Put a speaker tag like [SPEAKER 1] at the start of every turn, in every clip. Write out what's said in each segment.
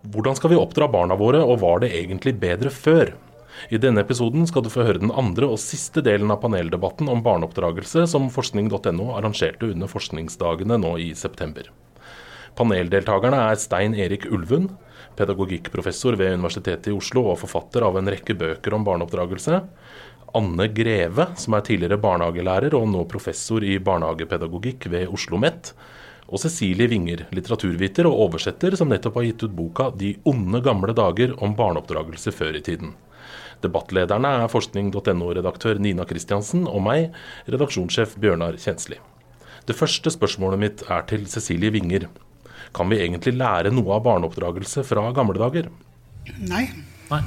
[SPEAKER 1] Hvordan skal vi oppdra barna våre, og var det egentlig bedre før? I denne episoden skal du få høre den andre og siste delen av paneldebatten om barneoppdragelse som forskning.no arrangerte under forskningsdagene nå i september. Paneldeltakerne er Stein Erik Ulvund, pedagogikkprofessor ved Universitetet i Oslo og forfatter av en rekke bøker om barneoppdragelse. Anne Greve, som er tidligere barnehagelærer og nå professor i barnehagepedagogikk ved Oslo OsloMet og Cecilie Winger, litteraturviter og oversetter, som nettopp har gitt ut boka 'De onde gamle dager om barneoppdragelse før i tiden'. Debattlederne er forskning.no-redaktør Nina Kristiansen og meg, redaksjonssjef Bjørnar Kjensli. Det første spørsmålet mitt er til Cecilie Winger. Kan vi egentlig lære noe av barneoppdragelse fra gamle dager?
[SPEAKER 2] Nei.
[SPEAKER 1] Nei.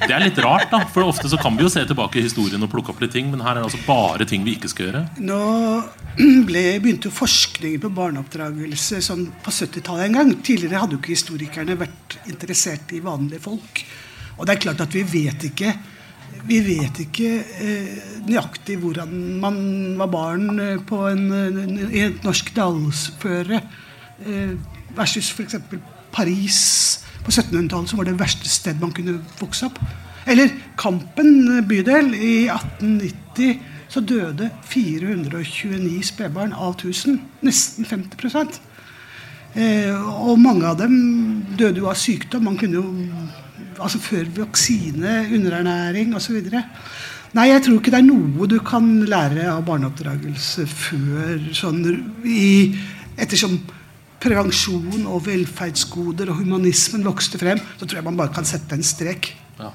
[SPEAKER 1] Det er litt rart, da. For ofte så kan vi jo se tilbake i historien og plukke opp litt ting, men her er det altså bare ting vi ikke skal gjøre.
[SPEAKER 2] Nå ble, begynte jo forskningen på barneoppdragelse sånn på 70-tallet en gang. Tidligere hadde jo ikke historikerne vært interessert i vanlige folk. Og det er klart at vi vet ikke vi vet ikke eh, nøyaktig hvordan man var barn eh, på en, i et norsk dalsføre eh, versus f.eks. Paris på 1700-tallet, som var det verste sted man kunne vokse opp. Eller Kampen bydel. I 1890 så døde 429 spedbarn av 1000. Nesten 50 eh, Og mange av dem døde jo av sykdom. Man kunne jo altså Før vaksine, underernæring osv. Nei, jeg tror ikke det er noe du kan lære av barneoppdragelse før sånn i, Ettersom prevensjon og velferdsgoder og humanismen vokste frem, så tror jeg man bare kan sette en strek. Ja.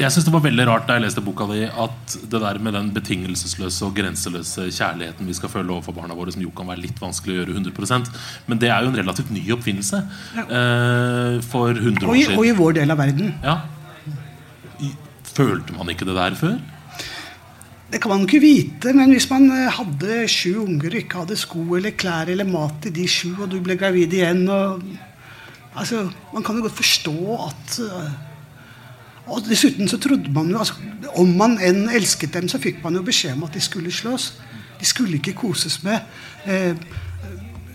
[SPEAKER 1] Jeg synes Det var veldig rart da jeg leste boka di at det der med den betingelsesløse og grenseløse kjærligheten vi skal føle overfor barna våre, som jo kan være litt vanskelig å gjøre 100 Men det er jo en relativt ny oppfinnelse. Ja. Eh, for 100 år
[SPEAKER 2] siden. Og i vår del av verden.
[SPEAKER 1] Ja. Følte man ikke det der før?
[SPEAKER 2] Det kan man ikke vite, men hvis man eh, hadde sju unger og ikke hadde sko eller klær eller mat til de sju, og du ble gravid igjen og, altså, Man kan jo godt forstå at eh, Og dessuten så trodde man jo altså, Om man enn elsket dem, så fikk man jo beskjed om at de skulle slås. De skulle ikke koses med. Eh,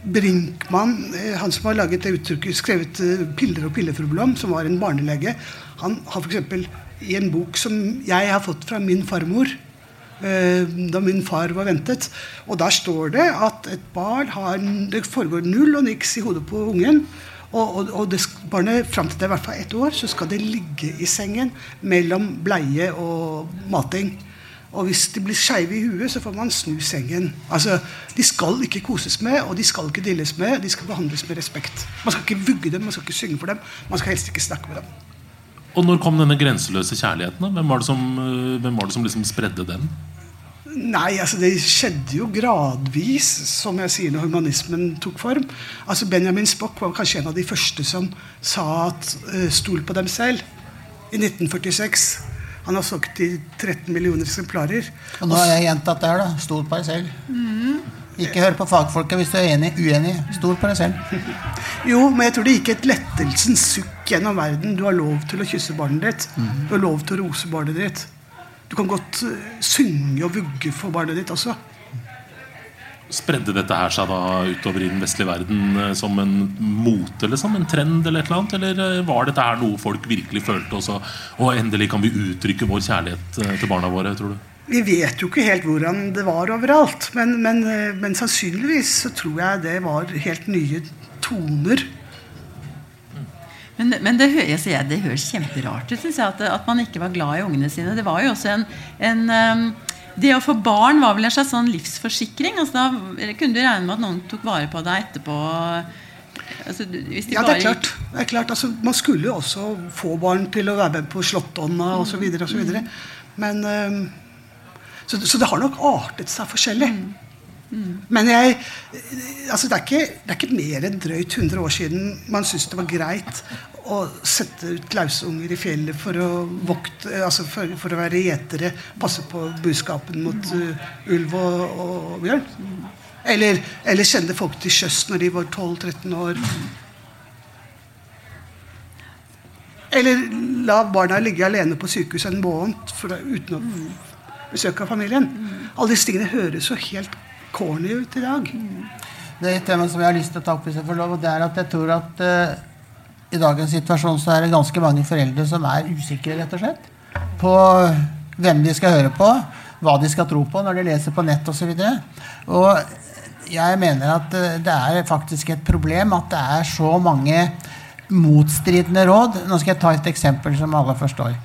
[SPEAKER 2] Brinkmann, eh, han som har laget det uttrykket, skrevet 'Piller og pillefrublom', som var en barnelege, han har f.eks. i en bok som jeg har fått fra min farmor Eh, da min far var ventet. Og der står det at et barn har Det foregår null og niks i hodet på ungen. Og, og, og det, barnet fram til det er i hvert fall ett år, så skal det ligge i sengen mellom bleie og mating. Og hvis de blir skeive i huet, så får man snu sengen. Altså, De skal ikke koses med, og de skal ikke dilles med. De skal behandles med respekt. Man skal ikke vugge dem, man skal ikke synge for dem. Man skal helst ikke snakke med dem.
[SPEAKER 1] Og når kom denne grenseløse kjærligheten? Hvem var det som, eh, var det som liksom spredde den?
[SPEAKER 2] Nei, altså det skjedde jo gradvis, som jeg sier, når humanismen tok form. Altså Benjamin Spock var kanskje en av de første som sa at uh, stol på dem selv. I 1946. Han har solgt i 13 millioner eksemplarer.
[SPEAKER 3] Og nå har jeg gjentatt det her, da. Stol på deg selv. Mm. Ikke hør på fagfolka hvis du er enig, uenig. Stol på deg selv.
[SPEAKER 2] jo, men jeg tror det gikk et lettelsens sukk gjennom verden. Du har lov til å kysse barnet ditt. Mm. Du har lov til å rose barnet ditt. Du kan godt uh, synge og vugge for barnet ditt også.
[SPEAKER 1] Spredde dette her seg da utover i den vestlige verden uh, som en mote? Liksom, en trend eller et eller annet? Eller uh, var dette her noe folk virkelig følte også? Og endelig kan vi uttrykke vår kjærlighet til barna våre, tror du?
[SPEAKER 2] Vi vet jo ikke helt hvordan det var overalt. Men, men, men sannsynligvis så tror jeg det var helt nye toner.
[SPEAKER 4] Men, men det, jeg, det, høres kjemperart ut, syns jeg, at, at, man ikke var glad i ungene sine. Det var jo også en, en um, det å få barn var vel en slags sånn livsforsikring. Altså da kunne du regne med at noen tok vare på deg etterpå.
[SPEAKER 2] Altså, de ja, det er klart. Det er klart. Altså, man skulle jo også få barn til å være med på Slåttonna osv. Mm. Men um, så, så, det har nok artet seg forskjellig. Mm. Men jeg, altså det, er ikke, det er ikke mer enn drøyt 100 år siden man syntes det var greit å sette ut lausunger i fjellet for å vokte, altså for, for, å være gjetere, passe på buskapen mot uh, ulv og, og bjørn. Eller, eller sende folk til sjøs når de var 12-13 år. Eller la barna ligge alene på sykehuset en måned for, uten å besøke familien. Alle disse tingene høres så helt corny ut i dag.
[SPEAKER 3] det er et tema som jeg har lyst til å ta opp, hvis jeg får lov, og det er at jeg tror at uh, i dagens situasjon så er det ganske mange foreldre som er usikre, rett og slett. På hvem de skal høre på, hva de skal tro på når de leser på nett osv. Jeg mener at uh, det er faktisk et problem at det er så mange motstridende råd. Nå skal jeg ta et eksempel som alle forstår.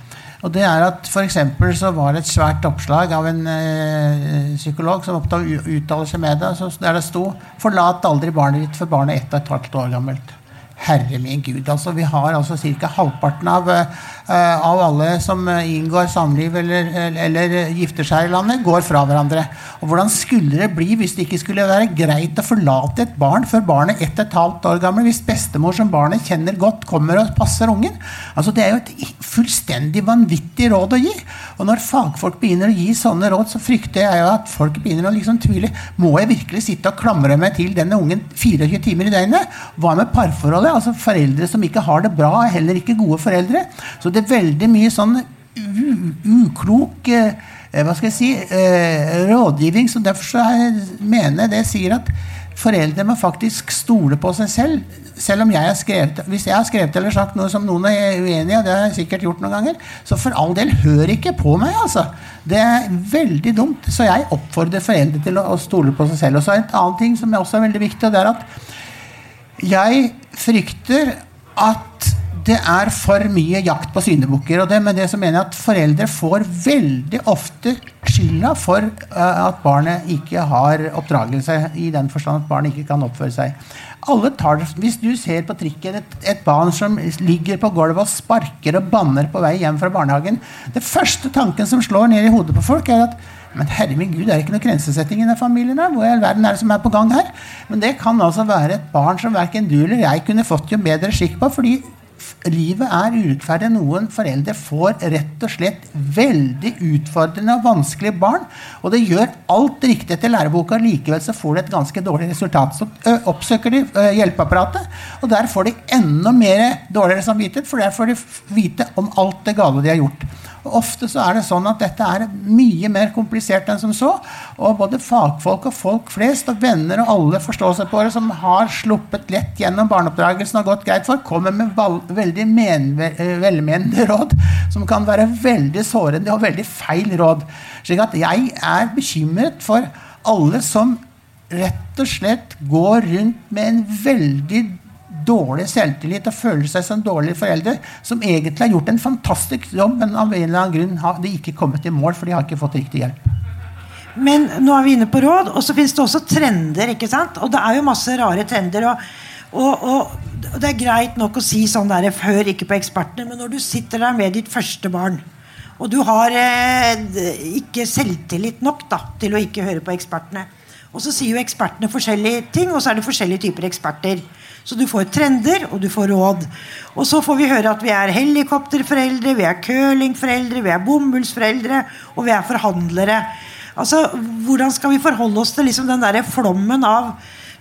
[SPEAKER 3] Og det er at for så var det et svært oppslag av en eh, psykolog som uttaler seg med det, der det sto 'Forlat aldri barnet ditt for barnet er ett og et halvt år gammelt'. Herre min gud. altså Vi har altså ca. halvparten av, uh, av alle som inngår samliv eller, eller, eller, gifter seg i landet, går fra hverandre. Og Hvordan skulle det bli hvis det ikke skulle være greit å forlate et barn før barnet ett og et halvt år gammel, hvis bestemor som barnet kjenner godt, kommer og passer ungen? Altså Det er jo et fullstendig vanvittig råd å gi. Og når fagfolk begynner å gi sånne råd, så frykter jeg jo at folk begynner å liksom tvile. Må jeg virkelig sitte og klamre meg til denne ungen 24 timer i døgnet? Hva med parforholdet? altså Foreldre som ikke har det bra, er heller ikke gode foreldre. Så det er veldig mye sånn uklok eh, hva skal jeg si, eh, rådgivning. så Derfor så mener jeg det sier at foreldre må faktisk stole på seg selv. Selv om jeg har skrevet, Hvis jeg har skrevet eller sagt noe som noen er uenig i, det har jeg sikkert gjort noen ganger, så for all del, hør ikke på meg. altså. Det er veldig dumt. Så jeg oppfordrer foreldre til å, å stole på seg selv. Og så er det et annet ting som også er veldig viktig, og det er at jeg frykter at det er for mye jakt på syndebukker. Og det, med det så mener jeg at foreldre får veldig ofte skylda for uh, at barnet ikke har oppdragelse, i den forstand at barnet ikke kan oppføre seg. Alle tar, Hvis du ser på trikken et, et barn som ligger på gulvet og sparker og banner på vei hjem fra barnehagen Det første tanken som slår ned i hodet på folk, er at men herre min Gud, det er ikke noe grensesetting i den familien. her. Hvor i all verden er det som er på gang her? Men det kan altså være et barn som verken du eller jeg kunne fått jo bedre skikk på. fordi livet er urettferdig. Noen foreldre får rett og slett veldig utfordrende og vanskelige barn. Og det gjør alt riktig etter læreboka, likevel så får de et ganske dårlig resultat. Så oppsøker de hjelpeapparatet, og der får de enda mer dårligere samvittighet, for der får de vite om alt det gale de har gjort. Ofte så er det sånn at dette er mye mer komplisert enn som så. Og både fagfolk og folk flest og venner og alle forståelsespåere som har sluppet lett gjennom barneoppdragelsen og gått greit for, kommer med veldig velmenende råd som kan være veldig sårende og veldig feil råd. Slik at jeg er bekymret for alle som rett og slett går rundt med en veldig dårlig selvtillit og føler seg som dårlige foreldre, som egentlig har gjort en fantastisk jobb, men av en eller annen grunn har de ikke kommet i mål, for de har ikke fått riktig hjelp.
[SPEAKER 5] Men nå er vi inne på råd, og så finnes det også trender. ikke sant? Og det er jo masse rare trender. og, og, og det er greit nok å si sånn der, hør ikke på ekspertene, men når du sitter der med ditt første barn, og du har eh, ikke selvtillit nok da, til å ikke høre på ekspertene, og så sier jo ekspertene forskjellige ting, og så er det forskjellige typer eksperter. Så du får trender, og du får råd. Og så får vi høre at vi er helikopterforeldre, vi er curlingforeldre, vi er bomullsforeldre, og vi er forhandlere. Altså, Hvordan skal vi forholde oss til liksom den der flommen av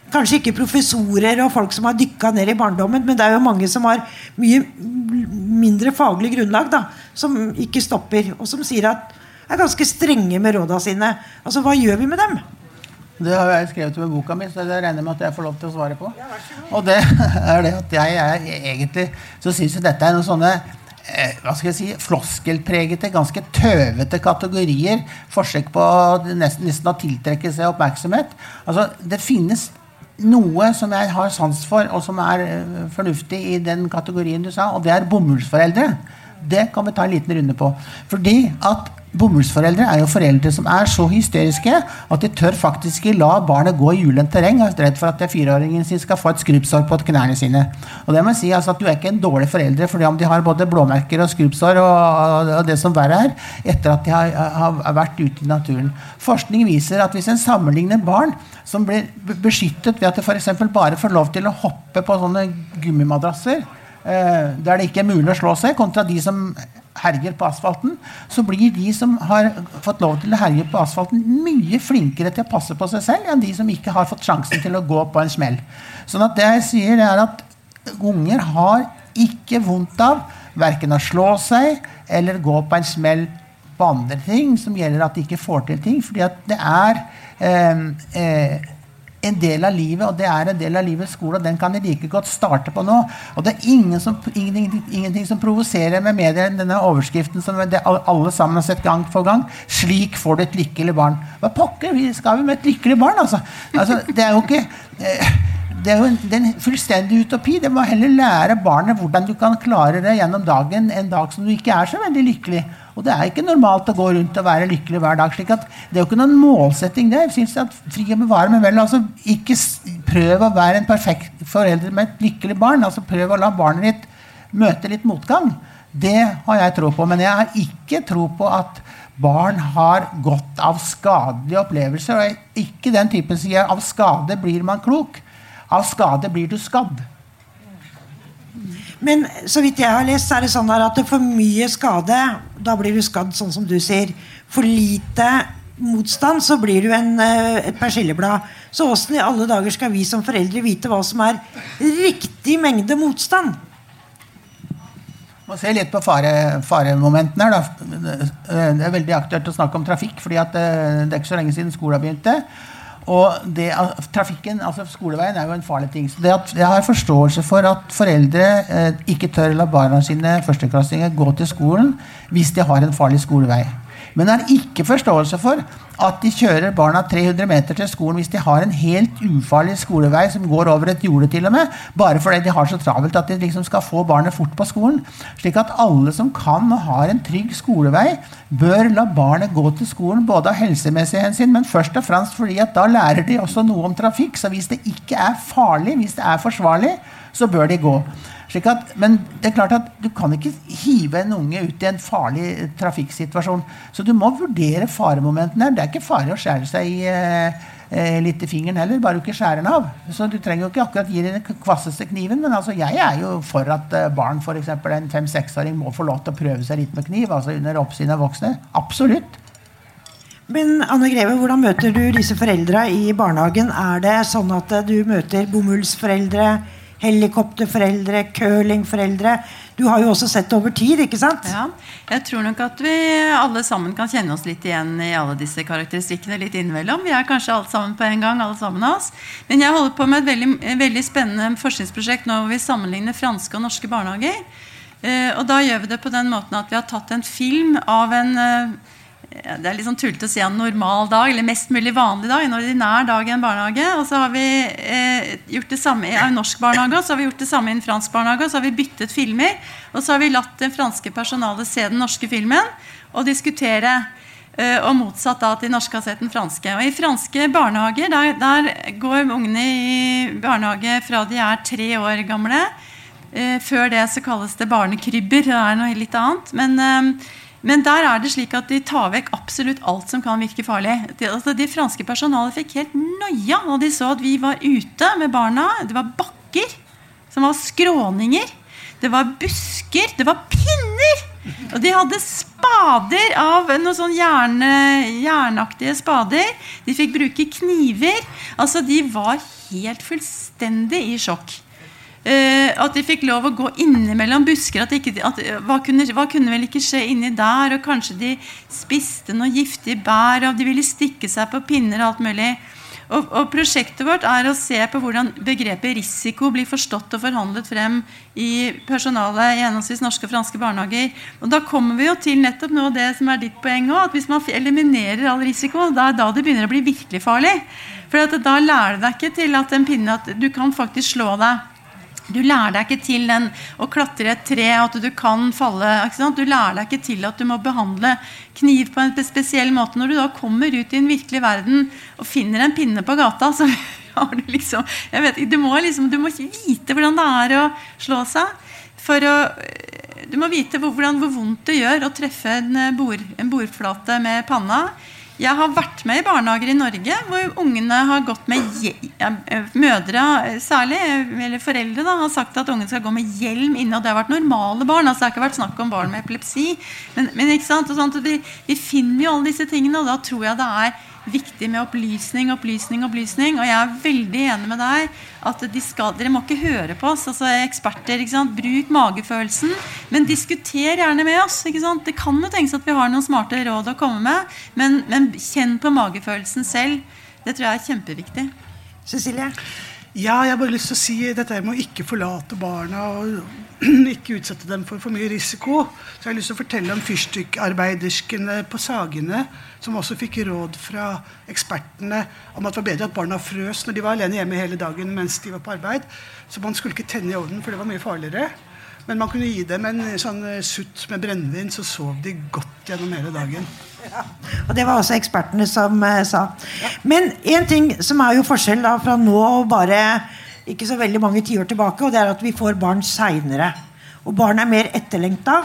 [SPEAKER 5] Kanskje ikke professorer og folk som har dykka ned i barndommen, men det er jo mange som har mye mindre faglig grunnlag, da, som ikke stopper, og som sier at er ganske strenge med råda sine. Altså, Hva gjør vi med dem?
[SPEAKER 3] Det har jeg skrevet i boka mi, så det regner jeg med at jeg får lov til å svare på. Og det er det at jeg er egentlig så syns jeg dette er noen sånne eh, hva skal jeg si, floskelpregete, ganske tøvete kategorier. Forsøk på nesten, nesten å tiltrekke seg oppmerksomhet. Altså, det finnes noe som jeg har sans for, og som er eh, fornuftig i den kategorien du sa, og det er bomullsforeldre. Det kan vi ta en liten runde på. Fordi at Bomullsforeldre er jo foreldre som er så hysteriske at de tør faktisk ikke la barnet gå i ulendt terreng. Er redd for at fireåringen sin skal få et skrubbsår på knærne sine. Og det må si altså at Du er ikke en dårlig forelder fordi om de har både blåmerker og skrubbsår og, og, det som verre er, etter at de har, har vært ute i naturen. Forskning viser at hvis en sammenligner barn som blir beskyttet ved at de f.eks. bare får lov til å hoppe på sånne gummimadrasser der det ikke er mulig å slå seg, kontra de som herjer på asfalten, så blir de som har fått lov til å herje på asfalten, mye flinkere til å passe på seg selv enn de som ikke har fått sjansen til å gå på en smell. Sånn at det jeg sier, er at unger har ikke vondt av verken å slå seg eller gå på en smell på andre ting som gjelder at de ikke får til ting. fordi at det er eh, eh, en del av livet, og det er en del av livets skole. og Den kan de like godt starte på nå. Og det er ingen som, ingenting, ingenting som provoserer med medier enn denne overskriften som alle sammen har sett gang for gang. 'Slik får du et lykkelig barn'. Hva pokker vi skal vi med et lykkelig barn, altså? altså det er jo ikke eh, det er jo en, det er en, fullstendig utopi. Det må heller lære barnet hvordan du kan klare det gjennom dagen en dag som du ikke er så veldig lykkelig. Og det er ikke normalt å gå rundt og være lykkelig hver dag. slik at Det er jo ikke noen målsetting. det. Jeg synes at fri og bevare meg vel, altså Ikke prøv å være en perfekt forelder med et lykkelig barn. altså Prøv å la barnet ditt møte litt motgang. Det har jeg tro på. Men jeg har ikke tro på at barn har godt av skadelige opplevelser. Og ikke den typen som sier av skade blir man klok. Av skade blir du skadd.
[SPEAKER 5] Men så vidt jeg har lest, er det sånn at for mye skade, da blir du skadd, sånn som du sier. For lite motstand, så blir du en, eh, et persilleblad. Så åssen i alle dager skal vi som foreldre vite hva som er riktig mengde motstand?
[SPEAKER 3] må se litt på fare, faremomentene her. Da. Det er veldig aktuelt å snakke om trafikk, fordi eh, det er ikke så lenge siden skolen begynte. Og det, trafikken, altså Skoleveien er jo en farlig ting. Så det at jeg har forståelse for at foreldre eh, ikke tør la barna sine førsteklassinger gå til skolen hvis de har en farlig skolevei. Men har ikke forståelse for at de kjører barna 300 meter til skolen hvis de har en helt ufarlig skolevei som går over et jorde, til og med, bare fordi de har så travelt at de liksom skal få barnet fort på skolen. Slik at alle som kan og har en trygg skolevei, bør la barnet gå til skolen både av helsemessig hensyn, men først og fremst fordi at da lærer de også noe om trafikk. Så hvis det ikke er farlig, hvis det er forsvarlig, så bør de gå. At, men det er klart at du kan ikke hive en unge ut i en farlig trafikksituasjon. Så du må vurdere faremomentene. Det er ikke farlig å skjære seg i eh, eh litt i fingeren heller, bare du ikke skjærer den av. Så du trenger jo ikke akkurat gi den kvasseste kniven. Men altså, jeg er jo for at eh, barn, f.eks. en fem-seksåring, må få lov til å prøve seg litt med kniv. altså under oppsyn av voksne. Absolutt.
[SPEAKER 5] Men Anne Greve, hvordan møter du disse foreldra i barnehagen? Er det sånn at du møter bomullsforeldre? Helikopterforeldre, curlingforeldre. Du har jo også sett det over tid, ikke sant?
[SPEAKER 4] Ja, jeg tror nok at vi alle sammen kan kjenne oss litt igjen i alle disse karakteristikkene litt innimellom. Vi er kanskje alt sammen på en gang, alle sammen av oss. Men jeg holder på med et veldig, veldig spennende forskningsprosjekt nå hvor vi sammenligner franske og norske barnehager. Eh, og da gjør vi det på den måten at vi har tatt en film av en eh, det er litt sånn tullete å si en normal dag, eller mest mulig vanlig dag. En ordinær dag i en barnehage. Og så har vi eh, gjort det samme i en norsk barnehage, og så har vi gjort det samme i en fransk barnehage. Og så har vi byttet filmer. Og så har vi latt det franske personalet se den norske filmen og diskutere. Eh, og motsatt da de norske har sett den franske. Og I franske barnehager der, der går ungene i barnehage fra de er tre år gamle. Eh, før det så kalles det barnekrybber. Det er noe litt annet. Men eh, men der er det slik at de tar vekk absolutt alt som kan virke farlig. De, altså, de franske personalet fikk helt noia når de så at vi var ute med barna. Det var bakker som var skråninger. Det var busker. Det var pinner! Og de hadde spader av noen sånn hjerne, jernaktige spader. De fikk bruke kniver. Altså, de var helt fullstendig i sjokk. Uh, at de fikk lov å gå innimellom busker. At ikke, at, hva, kunne, hva, kunne, vel ikke skje inni der? Og kanskje de spiste noe giftig bær, og de ville stikke seg på pinner og alt mulig. Og, og, Prosjektet vårt er å se på hvordan begrepet risiko blir forstått og forhandlet frem i personalet i henholdsvis norske og franske barnehager. Og Da kommer vi jo til nettopp av det som er ditt poeng òg. At hvis man eliminerer all risiko, da er da det begynner å bli virkelig farlig. For da lærer du deg ikke til at en pinne at du kan faktisk slå deg du lærer deg ikke til den, å klatre et tre, at du kan falle. Du lærer deg ikke til at du må behandle kniv på en spesiell måte. Når du da kommer ut i en virkelig verden og finner en pinne på gata, så har du liksom vet, du, må liksom, du må vite hvordan det er å slå seg. For å, du må vite hvordan, hvor vondt det gjør å treffe en, bord, en bordflate med panna. Jeg har vært med i barnehager i Norge hvor ungene har gått med Mødre særlig, eller foreldre, da, har sagt at ungene skal gå med hjelm inne. Og det har vært normale barn. altså Det har ikke vært snakk om barn med epilepsi. Men, men ikke sant? Sånn vi, vi, finner jo alle disse tingene, og da tror jeg det er viktig med opplysning, opplysning, opplysning. Og jeg er veldig enig med deg at de skal, dere må ikke høre på oss, altså eksperter. ikke sant? Bruk magefølelsen, men diskuter gjerne med oss. ikke sant? Det kan jo tenkes at vi har noen smarte råd å komme med, men, men kjenn på magefølelsen selv. Det tror jeg er kjempeviktig.
[SPEAKER 5] Cecilie?
[SPEAKER 2] Ja, jeg har bare lyst til å si dette med å ikke forlate barna og ikke utsette dem for for mye risiko. Så jeg har lyst til å fortelle om fyrstikkarbeiderskene på Sagene, som også fikk råd fra ekspertene om at det var bedre at barna frøs når de var alene hjemme hele dagen mens de var på arbeid. Så man skulle ikke tenne i ovnen, for det var mye farligere. Men man kunne gi dem en sånn eh, sutt med brennevin, så sov de godt gjennom hele dagen.
[SPEAKER 5] Ja, og Det var også ekspertene som uh, sa. Men en ting som er jo forskjell da fra nå og bare ikke så veldig mange tiår tilbake, og det er at vi får barn seinere. Og barn er mer etterlengta.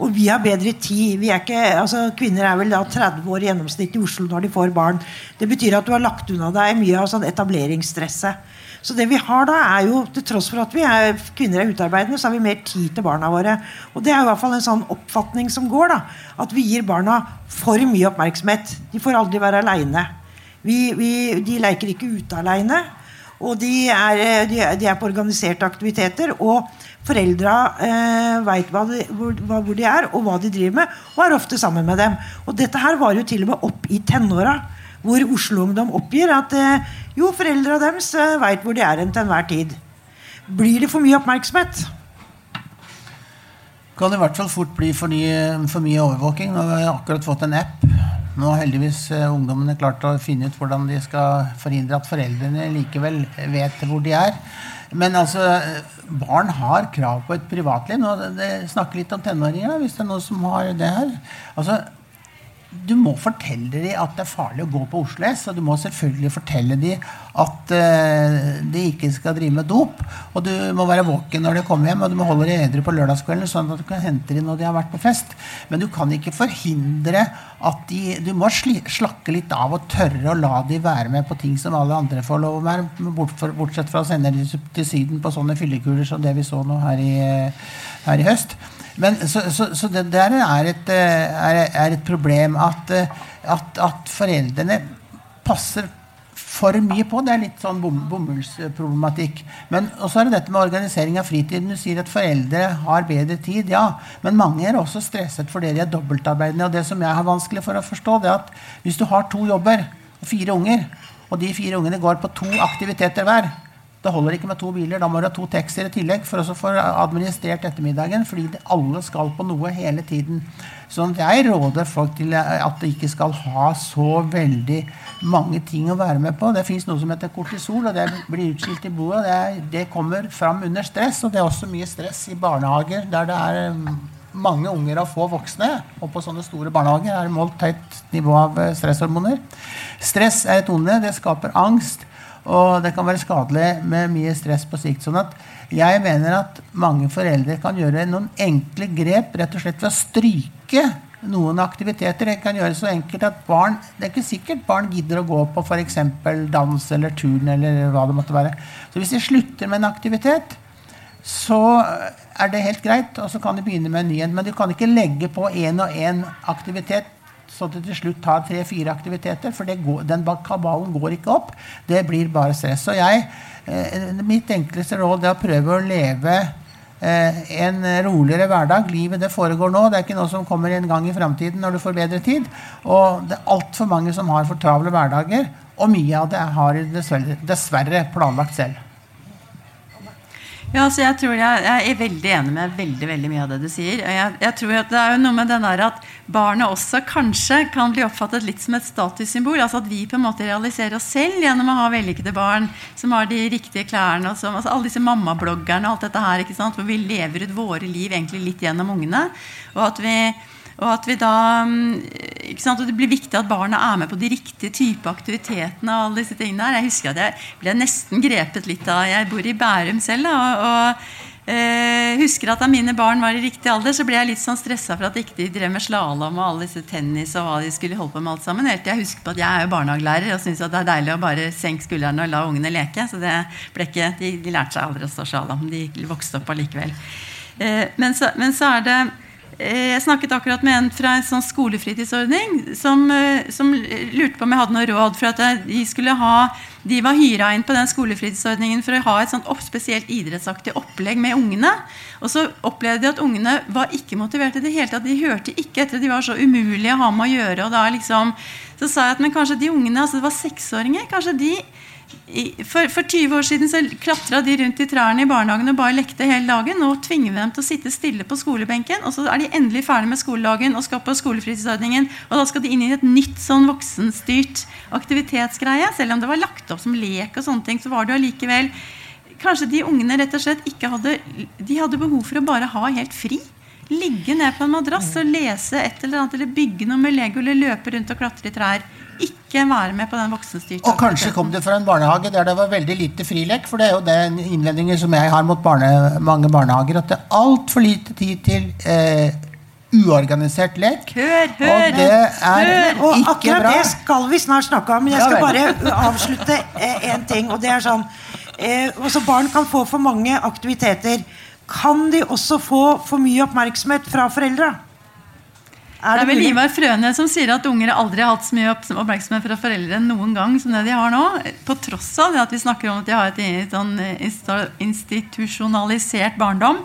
[SPEAKER 5] Og vi har bedre tid. Er ikke, altså Kvinner er vel da 30 år i gjennomsnitt i Oslo når de får barn. Det betyr at du har lagt unna deg mye av sånn etableringsstresset. Så det vi har da er jo, Til tross for at vi er, kvinner er utarbeidende, så har vi mer tid til barna våre. Og Det er i hvert fall en sånn oppfatning som går. da, At vi gir barna for mye oppmerksomhet. De får aldri være aleine. De leker ikke ute aleine. Og de er, de, de er, på organiserte aktiviteter. Og foreldra eh, veit hvor, hvor, de er, og hva de driver med, og er ofte sammen med dem. Og dette her var jo til og med opp i tenåra hvor Oslo-ungdom oppgir at eh, jo, foreldra deres eh, veit hvor de er til enhver tid. Blir det for mye oppmerksomhet?
[SPEAKER 3] Kan det i hvert fall fort bli for, for mye overvåking. Nå har vi akkurat fått en app. Nå har heldigvis eh, ungdommene klart å finne ut hvordan de skal forhindre at foreldrene likevel vet hvor de er. Men altså, barn har krav på et privatliv. Nå, det snakker litt om tenåringer, hvis det er noen som har det her. Altså, du må fortelle dem at det er farlig å gå på Oslo S. Og du må selvfølgelig fortelle dem at uh, de ikke skal drive med dop. Og du må være våken når de kommer hjem, og du må holde dem edru på lørdagskvelden, sånn at du kan hente dem når de har vært på fest. Men du kan ikke forhindre at de Du må slakke litt av og tørre å la dem være med på ting som alle andre får lov å være, bortsett fra å sende dem til Syden på sånne fyllekuler som det vi så nå her i, her i høst. Men, så, så, så, det der er et, eh, er, et problem at, eh, at, at, foreldrene passer for mye på. Det er litt sånn bom, bomullsproblematikk. Men så er det dette med organisering av fritiden. Du sier at foreldre har bedre tid. Ja, men mange er også stresset fordi de er dobbeltarbeidende. Og det som jeg har vanskelig for å forstå, det er at hvis du har to jobber og fire unger, og de fire ungene går på to aktiviteter hver, det holder ikke med to biler. Da må du ha to taxier i tillegg for å få administrert ettermiddagen. Fordi alle skal på noe hele tiden. Så jeg råder folk til at de ikke skal ha så veldig mange ting å være med på. Det fins noe som heter kortisol, og det blir utskilt i blodet. Det, det, kommer fram under stress, og det er også mye stress i barnehager der det er mm, mange unger og få voksne. Og på sånne store barnehager er det målt høyt nivå av eh, stresshormoner. Stress er et onde. Det skaper angst. Og det kan være skadelig med mye stress på sikt. sånn at jeg mener at mange foreldre kan gjøre noen enkle grep rett og slett ved å stryke noen aktiviteter. Det kan gjøre så enkelt at barn Det er ikke sikkert barn gidder å gå på f.eks. dans eller turn eller hva det måtte være. Så hvis de slutter med en aktivitet, så er det helt greit, og så kan de begynne med en ny en. Men du kan ikke legge på én og én aktivitet så det til slutt tar tre-fire aktiviteter. For går, den kabalen går ikke opp. Det blir bare stress. Så jeg, eh, mitt enkleste råd er å prøve å leve eh, en roligere hverdag. Livet det foregår nå. Det er ikke noe som kommer en gang i framtiden når du får bedre tid. Og det er altfor mange som har for travle hverdager. Og mye av det har dessverre planlagt selv.
[SPEAKER 4] Ja, altså jeg, jeg, jeg, er veldig enig med veldig veldig mye av det du sier. Jeg, jeg tror at Det er jo noe med den der at barnet også kanskje kan bli oppfattet litt som et statussymbol. altså At vi på en måte realiserer oss selv gjennom å ha vellykkede barn som har de riktige klærne. og som, altså Alle disse mammabloggerne og alt dette her, ikke sant, hvor vi lever ut våre liv egentlig litt gjennom ungene. og at vi og at vi da mm, ikke sant, og Det blir viktig at barna er med på de riktige type aktivitetene. og alle disse tingene der. Jeg husker at jeg ble nesten grepet litt av Jeg bor i Bærum selv. Og, og eh, husker at da mine barn var i riktig alder, så ble jeg litt sånn stressa for at ikke de drev med slalåm og alle disse tennis og hva de skulle holde på med alt sammen. Helt til jeg husker på at jeg er jo barnehagelærer og syns det er deilig å bare senke skuldrene og la ungene leke. Så det ble ikke, de, de lærte seg aldri å stå slalåm. De vokste opp allikevel. Eh, men, men så er det jeg snakket akkurat med en fra en sånn skolefritidsordning som, eh, som, lurte på om jeg hadde noe råd. for at De skulle ha, de var hyra inn på den skolefritidsordningen for å ha et sånt opp, spesielt idrettsaktig opplegg med ungene. Og så opplevde de at ungene var ikke motiverte i det hele tatt. De hørte ikke etter. De var så umulige å ha med å gjøre. og da liksom, Så sa jeg at men kanskje de ungene, altså det var seksåringer, kanskje de for, for, 20 år siden så klatra de rundt i trærne i barnehagen og bare lekte hele dagen. Nå tvinger vi dem til å sitte stille på skolebenken, og så er de endelig ferdig med skoledagen og skal på skolefritidsordningen. Og da skal de inn i et nytt sånn voksenstyrt aktivitetsgreie. Selv om det var lagt opp som lek, og sånne ting, så var det allikevel Kanskje de ungene rett og slett ikke hadde De hadde behov for å bare ha helt fri. Ligge ned på en madrass og lese et eller annet, eller bygge noe med Lego, eller løpe rundt og klatre i trær ikke være med på den voksenstyrte
[SPEAKER 3] Og kanskje kom du fra en barnehage der det var veldig lite frilek. For det er jo den innvendingen som jeg har mot barne, mange barnehager, at det er altfor lite tid til eh, uorganisert lek.
[SPEAKER 4] Hør, hør,
[SPEAKER 3] og det er hør.
[SPEAKER 5] Og akkurat det skal vi snart snakke om. Men jeg skal bare avslutte én eh, ting. Og det er sånn eh, også Barn kan få for mange aktiviteter. Kan de også få for mye oppmerksomhet fra foreldra?
[SPEAKER 4] Er det, det er vel Ivar Frøne som sier at unger aldri har hatt så mye oppmerksomhet fra foreldre noen gang som det de har nå. På tross av det at vi snakker om at de har et sånn institusjonalisert barndom.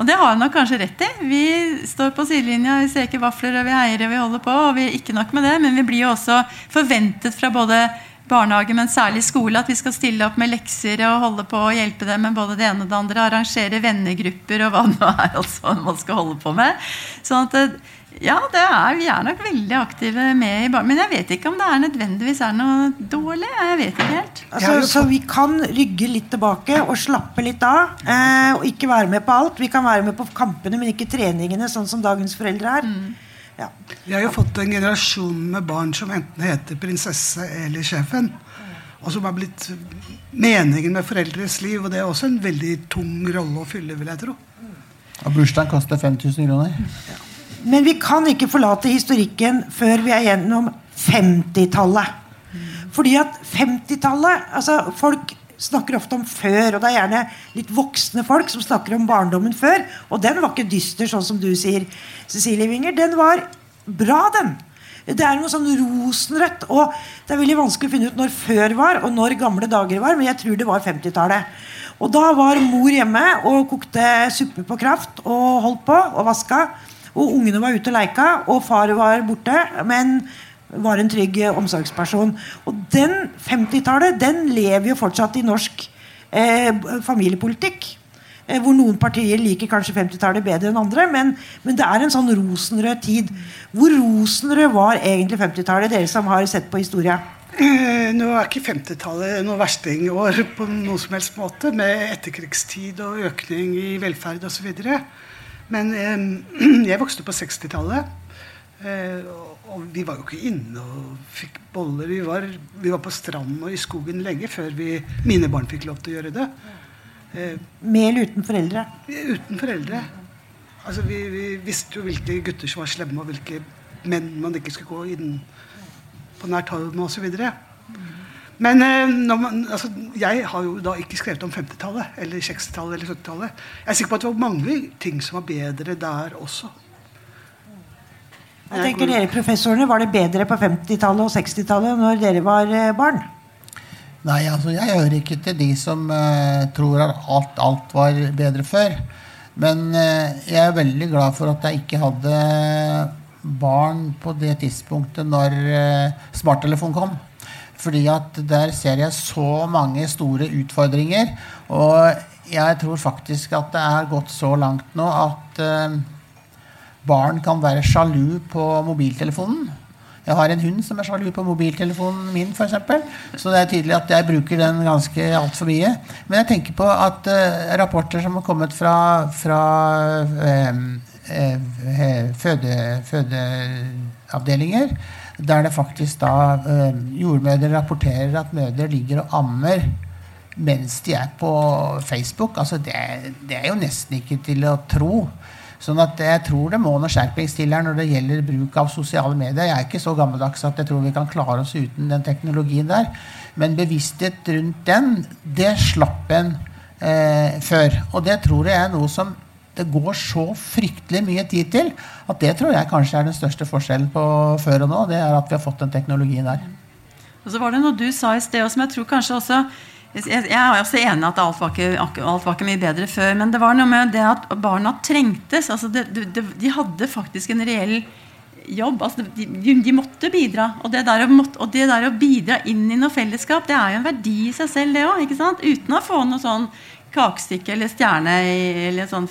[SPEAKER 4] Og det har han nok kanskje rett i. Vi står på sidelinja, vi steker vafler og vi heier og vi holder på. Og vi, ikke nok med det, men vi blir jo også forventet fra både barnehage, men særlig skole, at vi skal stille opp med lekser og holde på og hjelpe dem med både det ene og det andre. Arrangere vennegrupper og hva det nå er altså, man skal holde på med. Sånn at ja, er, vi er nok veldig aktive med i barn. Men jeg vet ikke om det er nødvendigvis er noe dårlig. Jeg vet ikke helt.
[SPEAKER 5] Altså, så vi kan rygge litt tilbake og slappe litt av. Eh, og ikke være med på alt. Vi kan være med på kampene, men ikke treningene, sånn som dagens foreldre er. Mm.
[SPEAKER 2] Ja. Vi har jo fått en generasjon med barn som enten heter prinsesse eller sjefen. Og som har blitt meningen med foreldres liv. Og det er også en veldig tung rolle å fylle, vil jeg tro.
[SPEAKER 3] Og bursdagen koster 5000 kroner. Ja.
[SPEAKER 5] Men vi kan ikke forlate historikken før vi er gjennom 50-tallet. Fordi at 50-tallet altså Folk snakker ofte om før, og det er gjerne litt voksne folk som snakker om barndommen før. Og den var ikke dyster, sånn som du sier, Cecilie Winger. Den var bra, den. Det er noe sånn rosenrødt. Og det er veldig vanskelig å finne ut når før var, og når gamle dager var, men jeg tror det var 50-tallet. Og da var mor hjemme og kokte suppe på kraft og holdt på og vaska. Og ungene var ute og leika, og far var borte. Men var en trygg omsorgsperson. Og den 50-tallet den lever jo fortsatt i norsk eh, familiepolitikk. Eh, hvor noen partier liker kanskje 50-tallet bedre enn andre. Men, men, det er en sånn rosenrød tid. Hvor rosenrød var egentlig 50-tallet, dere som har sett på historia?
[SPEAKER 2] Eh, nå er ikke 50-tallet noe verstingår på noen som helst måte, med etterkrigstid og økning i velferd osv. Men eh, jeg vokste på 60-tallet. Eh, og vi var jo ikke inne og fikk boller. Vi var, vi var på stranden og i skogen lenge før vi, mine barn fikk lov til å gjøre det.
[SPEAKER 5] Eh, Med eller uten foreldre?
[SPEAKER 2] Uten foreldre. Altså, vi, vi, visste jo hvilke gutter som var slemme, og hvilke menn man ikke skulle gå inn på nært hold med osv. Men eh, man, altså, jeg har jo da ikke skrevet om 50-tallet eller 60-tallet eller 70-tallet. Jeg er sikker på at det var mange ting som var bedre der også.
[SPEAKER 5] Hva tenker dere professorene? Var det bedre på 50-tallet og 60-tallet når dere var eh, barn?
[SPEAKER 3] Nei, altså jeg hører ikke til de som uh, tror at alt, alt, var bedre før. Men uh, jeg er veldig glad for at jeg ikke hadde barn på det tidspunktet når uh, smarttelefonen kom. Fordi at der ser jeg så mange store utfordringer. Og jeg tror faktisk at det er gått så langt nå at barn kan være sjalu på mobiltelefonen. Jeg har en hund som er sjalu på mobiltelefonen min, f.eks. Så det er tydelig at jeg bruker den ganske altfor mye. Men jeg tenker på at uh, rapporter som har kommet fra, fra uh, føde, fødeavdelinger der det faktisk da eh, jordmødre rapporterer at mødre ligger og ammer mens de er på Facebook. Altså det, det, er jo nesten ikke til å tro. Sånn at jeg tror det må noe skjerpings til her når det gjelder bruk av sosiale medier. Jeg er ikke så gammeldags at jeg tror vi kan klare oss uten den teknologien der. Men bevissthet rundt den, det slapp en eh, før. Og det tror jeg er noe som det går så fryktelig mye tid til at det tror jeg kanskje er den største forskjellen på før og nå. Det er at vi har fått den teknologien der.
[SPEAKER 4] Og så var det noe du sa i sted som jeg tror kanskje også jeg er også enig at alt var, ikke, alt var ikke mye bedre før. Men det var noe med det at barna trengtes. Altså det, det, de hadde faktisk en reell jobb. Altså, de, de, måtte bidra. Og det, å, og det, der å, bidra inn i noe fellesskap, det er jo en verdi i seg selv, det òg. Uten å få noe sånn kakestykke eller stjerne eller sånn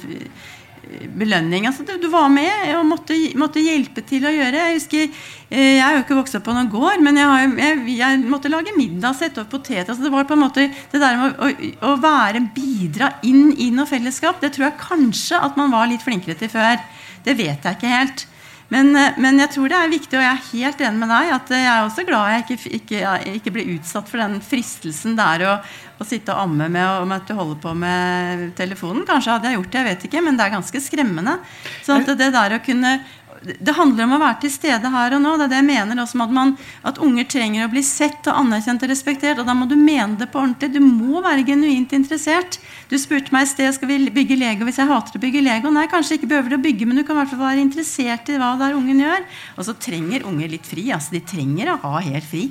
[SPEAKER 4] belønning. Altså, du, du, var med og måtte, måtte, hjelpe til å gjøre. Jeg husker, eh, jeg er jo ikke vokst opp på noen gård, men jeg, har, jeg, jeg måtte lage middag, sette opp poteter. Altså, det var på en måte det der med å, å, å være, bidra inn i noe fellesskap, det tror jeg kanskje at man var litt flinkere til før. Det vet jeg ikke helt. Men, eh, men, jeg tror det er viktig, og jeg er helt enig med deg, at jeg er også glad jeg ikke, ikke, ikke ble utsatt for den fristelsen der å, å sitte og amme med og du holder på med telefonen. Kanskje hadde jeg gjort det, jeg vet ikke, men det er ganske skremmende. Så at det der å kunne det handler om å være til stede her og nå. Det er det jeg mener også at, man, at unger trenger å bli sett og anerkjent og respektert. Og da må du mene det på ordentlig. Du må være genuint interessert. Du spurte meg i sted skal vi bygge Lego hvis jeg hater å bygge Lego. Nei, kanskje ikke behøver du å bygge, men du kan i hvert fall være interessert i hva det er ungen gjør. Og så trenger unger litt fri. altså De trenger å ha helt fri.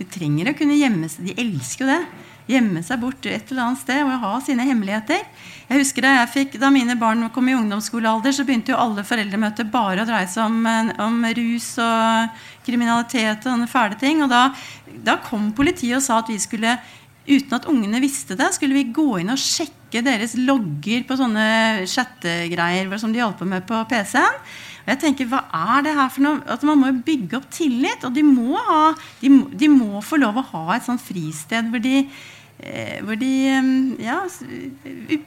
[SPEAKER 4] De trenger å kunne gjemme seg. De elsker jo det gjemme seg bort et eller annet sted og ha sine hemmeligheter. Jeg husker Da jeg fikk, da mine barn kom i ungdomsskolealder, så begynte jo alle foreldremøter bare å dreie seg om, om rus og kriminalitet og fæle ting. Og da, da kom politiet og sa at vi skulle uten at ungene visste det, skulle vi gå inn og sjekke deres logger på sånne chattegreier som de holdt på med på PC-en. Og jeg tenker, Hva er det her for noe? At Man må jo bygge opp tillit. Og de må, ha, de, de må få lov å ha et sånt fristed hvor de, eh, hvor de ja,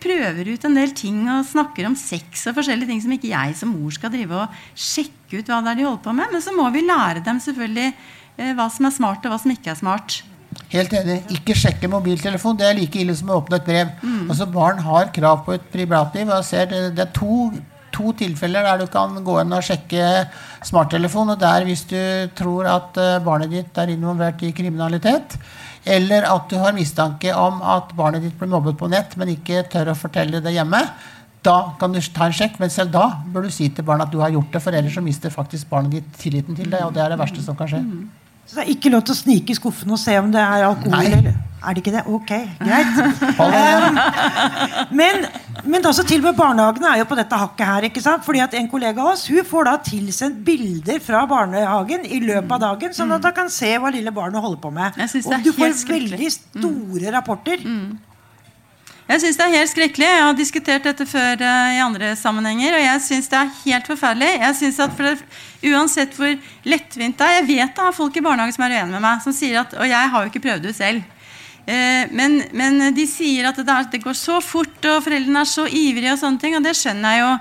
[SPEAKER 4] prøver ut en del ting og snakker om sex og forskjellige ting som ikke jeg som mor skal drive og sjekke ut hva det er de holder på med. Men så må vi lære dem selvfølgelig eh, hva som er smart, og hva som ikke er smart.
[SPEAKER 3] Helt enig. Ikke sjekke mobiltelefon. Det er like ille som å åpne et brev. Mm. Altså Barn har krav på et privatliv. jeg ser det, det er to to tilfeller der du kan gå inn og sjekke smarttelefon. Og der hvis du tror at eh, barnet ditt er involvert i kriminalitet, eller at du har mistanke om at barnet ditt blir mobbet på nett, men ikke tør å fortelle det hjemme, da kan du ta en sjekk. Men selv da bør du si til barnet at du har gjort det, for ellers så mister faktisk barnet ditt tilliten til deg, og det er det verste som kan skje. Mm.
[SPEAKER 5] Så det er ikke lov til å snike i skuffen og se om det er alkohol? Nei. Eller? Er det ikke det? Ok, greit. um, men, men altså, til og med barnehagene er jo på dette hakket her. ikke sant? Fordi at En kollega av oss hun får da tilsendt bilder fra barnehagen i løpet av dagen, sånn at hun kan se hva lille barnet holder på med. Og du får veldig store mm. rapporter. Mm.
[SPEAKER 4] Jeg syns det er helt skrekkelig. Jeg har diskutert dette før uh, i andre sammenhenger. Og jeg syns det er helt forferdelig. Jeg synes at det, Uansett hvor lettvint det er Jeg vet det er folk i barnehagen som er uenige med meg. som sier at, Og jeg har jo ikke prøvd det selv. Uh, men, men, de sier at det, går så fort, og foreldrene er så ivrige, og sånne ting, og det skjønner jeg jo.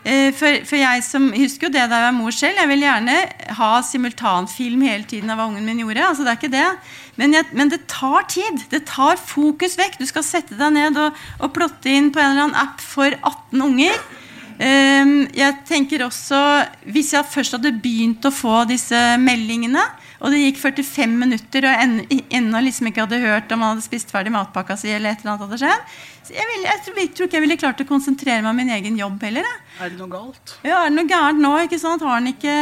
[SPEAKER 4] Uh, for, for, jeg som husker jo det da jeg var mor selv. Jeg vil gjerne ha simultanfilm hele tiden av hva ungen min gjorde. altså det er ikke det men, jeg, men, det tar tid. Det tar fokus vekk. Du skal sette deg ned og, og plotte inn på en eller annen app for 18 unger. Um, jeg tenker også Hvis jeg først hadde begynt å få disse meldingene, og det gikk 45 minutter, og ennå liksom ikke hadde hørt om han hadde spist ferdig matpakka si, eller et eller annet hadde skjedd, jeg, ville, jeg, tror, jeg, tror, ikke jeg ville klart å konsentrere meg om min egen jobb heller.
[SPEAKER 2] Er det noe galt?
[SPEAKER 4] Ja, er det noe gærent nå? ikke sant? Har han ikke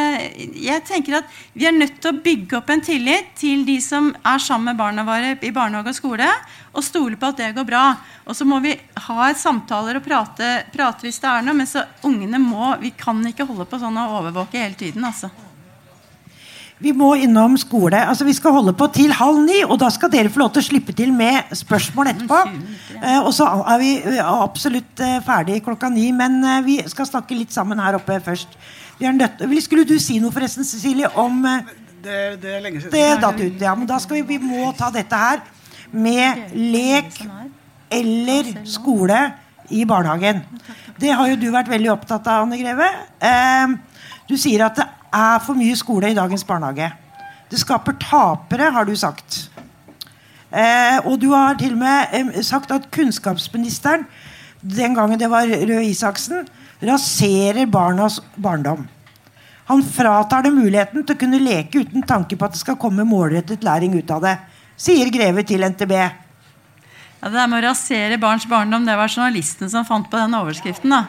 [SPEAKER 4] Jeg tenker at vi er nødt til å bygge opp en tillit til de som er sammen med barna våre i barnehage og skole, og stole på at det går bra. Og så må vi ha samtaler og prate, prate hvis det er noe, men så ungene må Vi kan ikke holde på sånn og overvåke hele tiden, altså.
[SPEAKER 5] Vi må innom skole. Altså, vi skal holde på til halv ni, og da skal dere få lov til å slippe til med spørsmål etterpå. Eh, og så er vi eh, absolutt eh, ferdig klokka ni, men vi skal snakke litt sammen her oppe først. Nødt, skulle du si noe forresten, Cecilie, om
[SPEAKER 2] Det, det er lenge siden.
[SPEAKER 5] Det datt ut, ja, men da skal vi, vi må ta dette her med lek eller skole i barnehagen. Det har jo du vært veldig opptatt av, Anne Greve. Eh, du sier at det er for mye skole i dagens barnehage. Det skaper tapere, har du sagt. Eh, og du har til og med eh, sagt at kunnskapsministeren, den gangen det var Røe Isaksen, raserer barnas barndom. Han fratar dem muligheten til å kunne leke uten tanke på at det skal komme målrettet læring ut av det, sier Greve til NTB.
[SPEAKER 4] Ja, det der med å rasere barns barndom, det var journalisten som fant på den overskriften. da.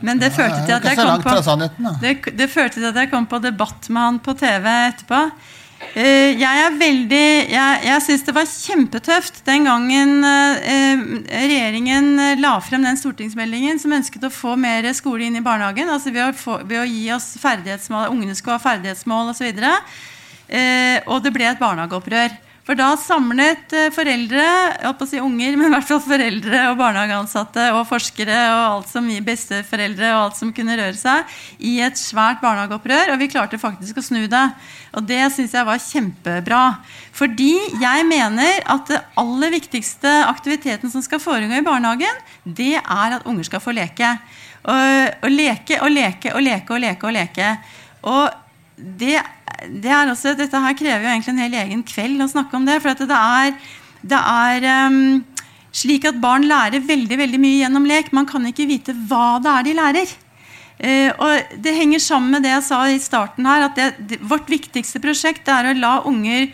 [SPEAKER 4] Men det førte, til at jeg kom på, det, det førte til at jeg kom på debatt med han på TV etterpå. Eh, jeg er veldig Jeg, jeg syns det var kjempetøft den gangen eh, regjeringen la frem den stortingsmeldingen som ønsket å få mer skole inn i barnehagen. altså Ved å, få, ved å gi oss ferdighetsmål, ungene skulle ha ferdighetsmål osv. Og, eh, og det ble et barnehageopprør. For da samlet eh, foreldre, jeg holdt å si unger, men i hvert fall foreldre og barnehageansatte og forskere og alt som gir besteforeldre og alt som kunne røre seg, i et svært barnehageopprør. Og vi klarte faktisk å snu det. Og det syns jeg var kjempebra. Fordi jeg mener at det aller viktigste aktiviteten som skal foregå i barnehagen, det er at unger skal få leke. Og, og leke og leke og leke og leke og leke. Og det, det også, dette her krever jo egentlig en hel egen kveld å snakke om det. For det er, det er um, slik at barn lærer veldig veldig mye gjennom lek. Man kan ikke vite hva det er de lærer. Uh, og Det henger sammen med det jeg sa i starten her, at det, det, vårt viktigste prosjekt er å la unger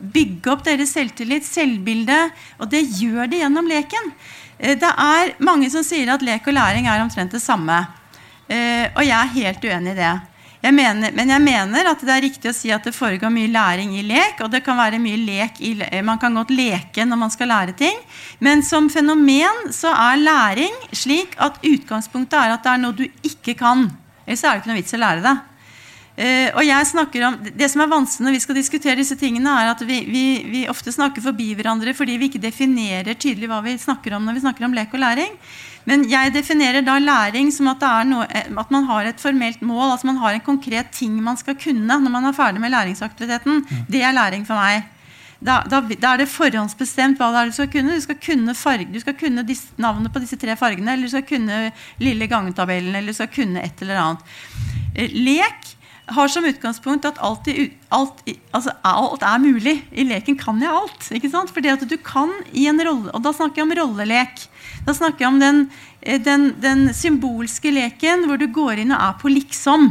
[SPEAKER 4] bygge opp deres selvtillit, selvbilde. Og det gjør de gjennom leken. Uh, det er mange som sier at lek og læring er omtrent det samme. Uh, og jeg er helt uenig i det. Jeg mener, men jeg mener at det er riktig å si at det foregår mye læring i lek. Og det kan være mye lek i, man kan godt leke når man skal lære ting. Men som fenomen så er læring slik at utgangspunktet er at det er noe du ikke kan. Ellers er det ikke noe vits å lære det. Uh, og jeg snakker om, Det som er vanskelig når vi skal diskutere disse tingene, er at vi, vi, vi ofte snakker forbi hverandre fordi vi ikke definerer tydelig hva vi snakker om når vi snakker om lek og læring. Men jeg definerer da læring som at, noe, at, man har et formelt mål. Altså man har en konkret ting man skal kunne når man er ferdig med læringsaktiviteten. Mm. Det er læring for meg. Da, da, da, er det forhåndsbestemt hva det er du skal kunne. Du skal kunne, farge, du skal kunne disse, navnet på disse tre fargene, eller du skal kunne lille gangetabellen, eller du skal kunne et eller annet. Eh, lek har som utgangspunkt at alt, alt, altså alt, er mulig. I leken kan jeg alt. ikke sant? Fordi at du kan i en rolle, Og da snakker jeg om rollelek. Da snakker jeg om den, eh, den, den symbolske leken hvor du går inn og er på liksom.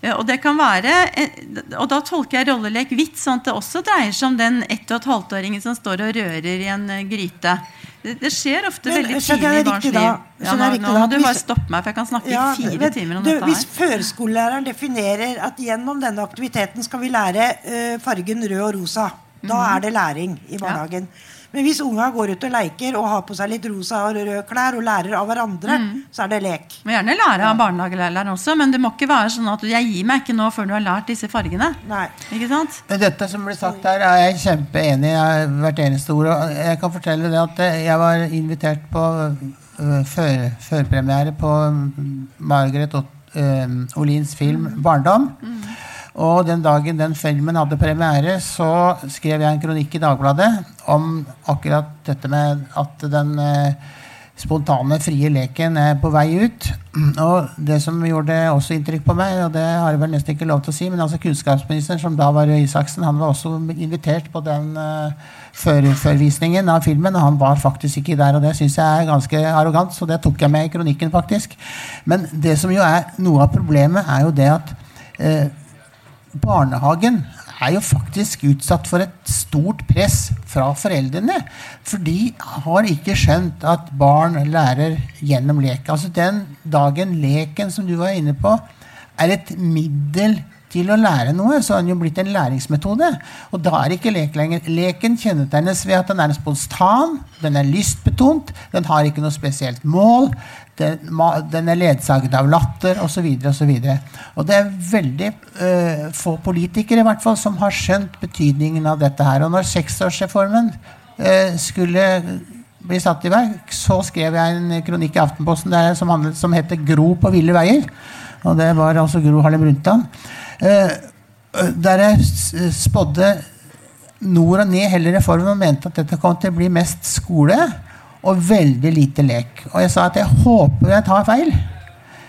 [SPEAKER 4] Eh, og det kan være, eh, og da tolker jeg rollelek vidt, sånn at det også dreier seg om den 1 12-åringen som står og rører i en gryte. Det, det skjer ofte Men, veldig tidlig i barns liv. Ja, nå, nå må du bare stoppe meg, for jeg kan snakke ja, i fire timer om du, dette
[SPEAKER 5] her. Hvis førskolelæreren definerer at gjennom denne aktiviteten skal vi lære fargen rød og rosa, da mhm. er det læring i barnehagen. Ja. Men hvis unga går ut og leker og har på seg litt rosa og røde klær og lærer av hverandre, mm. så er det lek.
[SPEAKER 4] Må gjerne lære av barnehagelæreren også, men det må ikke være sånn at 'jeg gir meg ikke nå før du har lært disse fargene'.
[SPEAKER 3] Nei. Ikke sant? Men dette som ble sagt her, er jeg kjempeenig i hvert eneste ord. Og jeg kan fortelle det at jeg var invitert på før, førpremiere på Margaret uh, Olins film 'Barndom'. Mm. Og den dagen den filmen hadde premiere, så skrev jeg en kronikk i Dagbladet om akkurat dette med at den eh, spontane, frie leken er på vei ut. Og det som gjorde også inntrykk på meg, og det har jeg vel nesten ikke lov til å si, men altså kunnskapsministeren, som da var Røe Isaksen, han var også invitert på den uh, førvisningen av filmen, og han var faktisk ikke der. Og det syns jeg er ganske arrogant, så det tok jeg med i kronikken, faktisk. Men det som jo er noe av problemet, er jo det at uh, barnehagen er jo faktisk utsatt for et stort press fra foreldrene. For de har ikke skjønt at barn lærer gjennom lek. Altså Den dagen leken som du var inne på, er et middel til å lære noe, så har den jo blitt en læringsmetode. Og da er ikke lek lenger. Leken kjennetegnes ved at den er spontan, den er lystbetont, den har ikke noe spesielt mål, den, den er ledsaget av latter osv. osv. Og det er veldig øh, få politikere i hvert fall som har skjønt betydningen av dette her. Og når seksårsreformen øh, skulle bli satt i verk, så skrev jeg en kronikk i Aftenposten der, som, handlet, som heter 'Gro på ville veier'. Og det var altså Gro Harlem Brundtland. Eh, der jeg spådde nord og ned hele reformen og mente at dette kom til å bli mest skole og veldig lite lek. Og jeg sa at jeg håper jeg tar feil.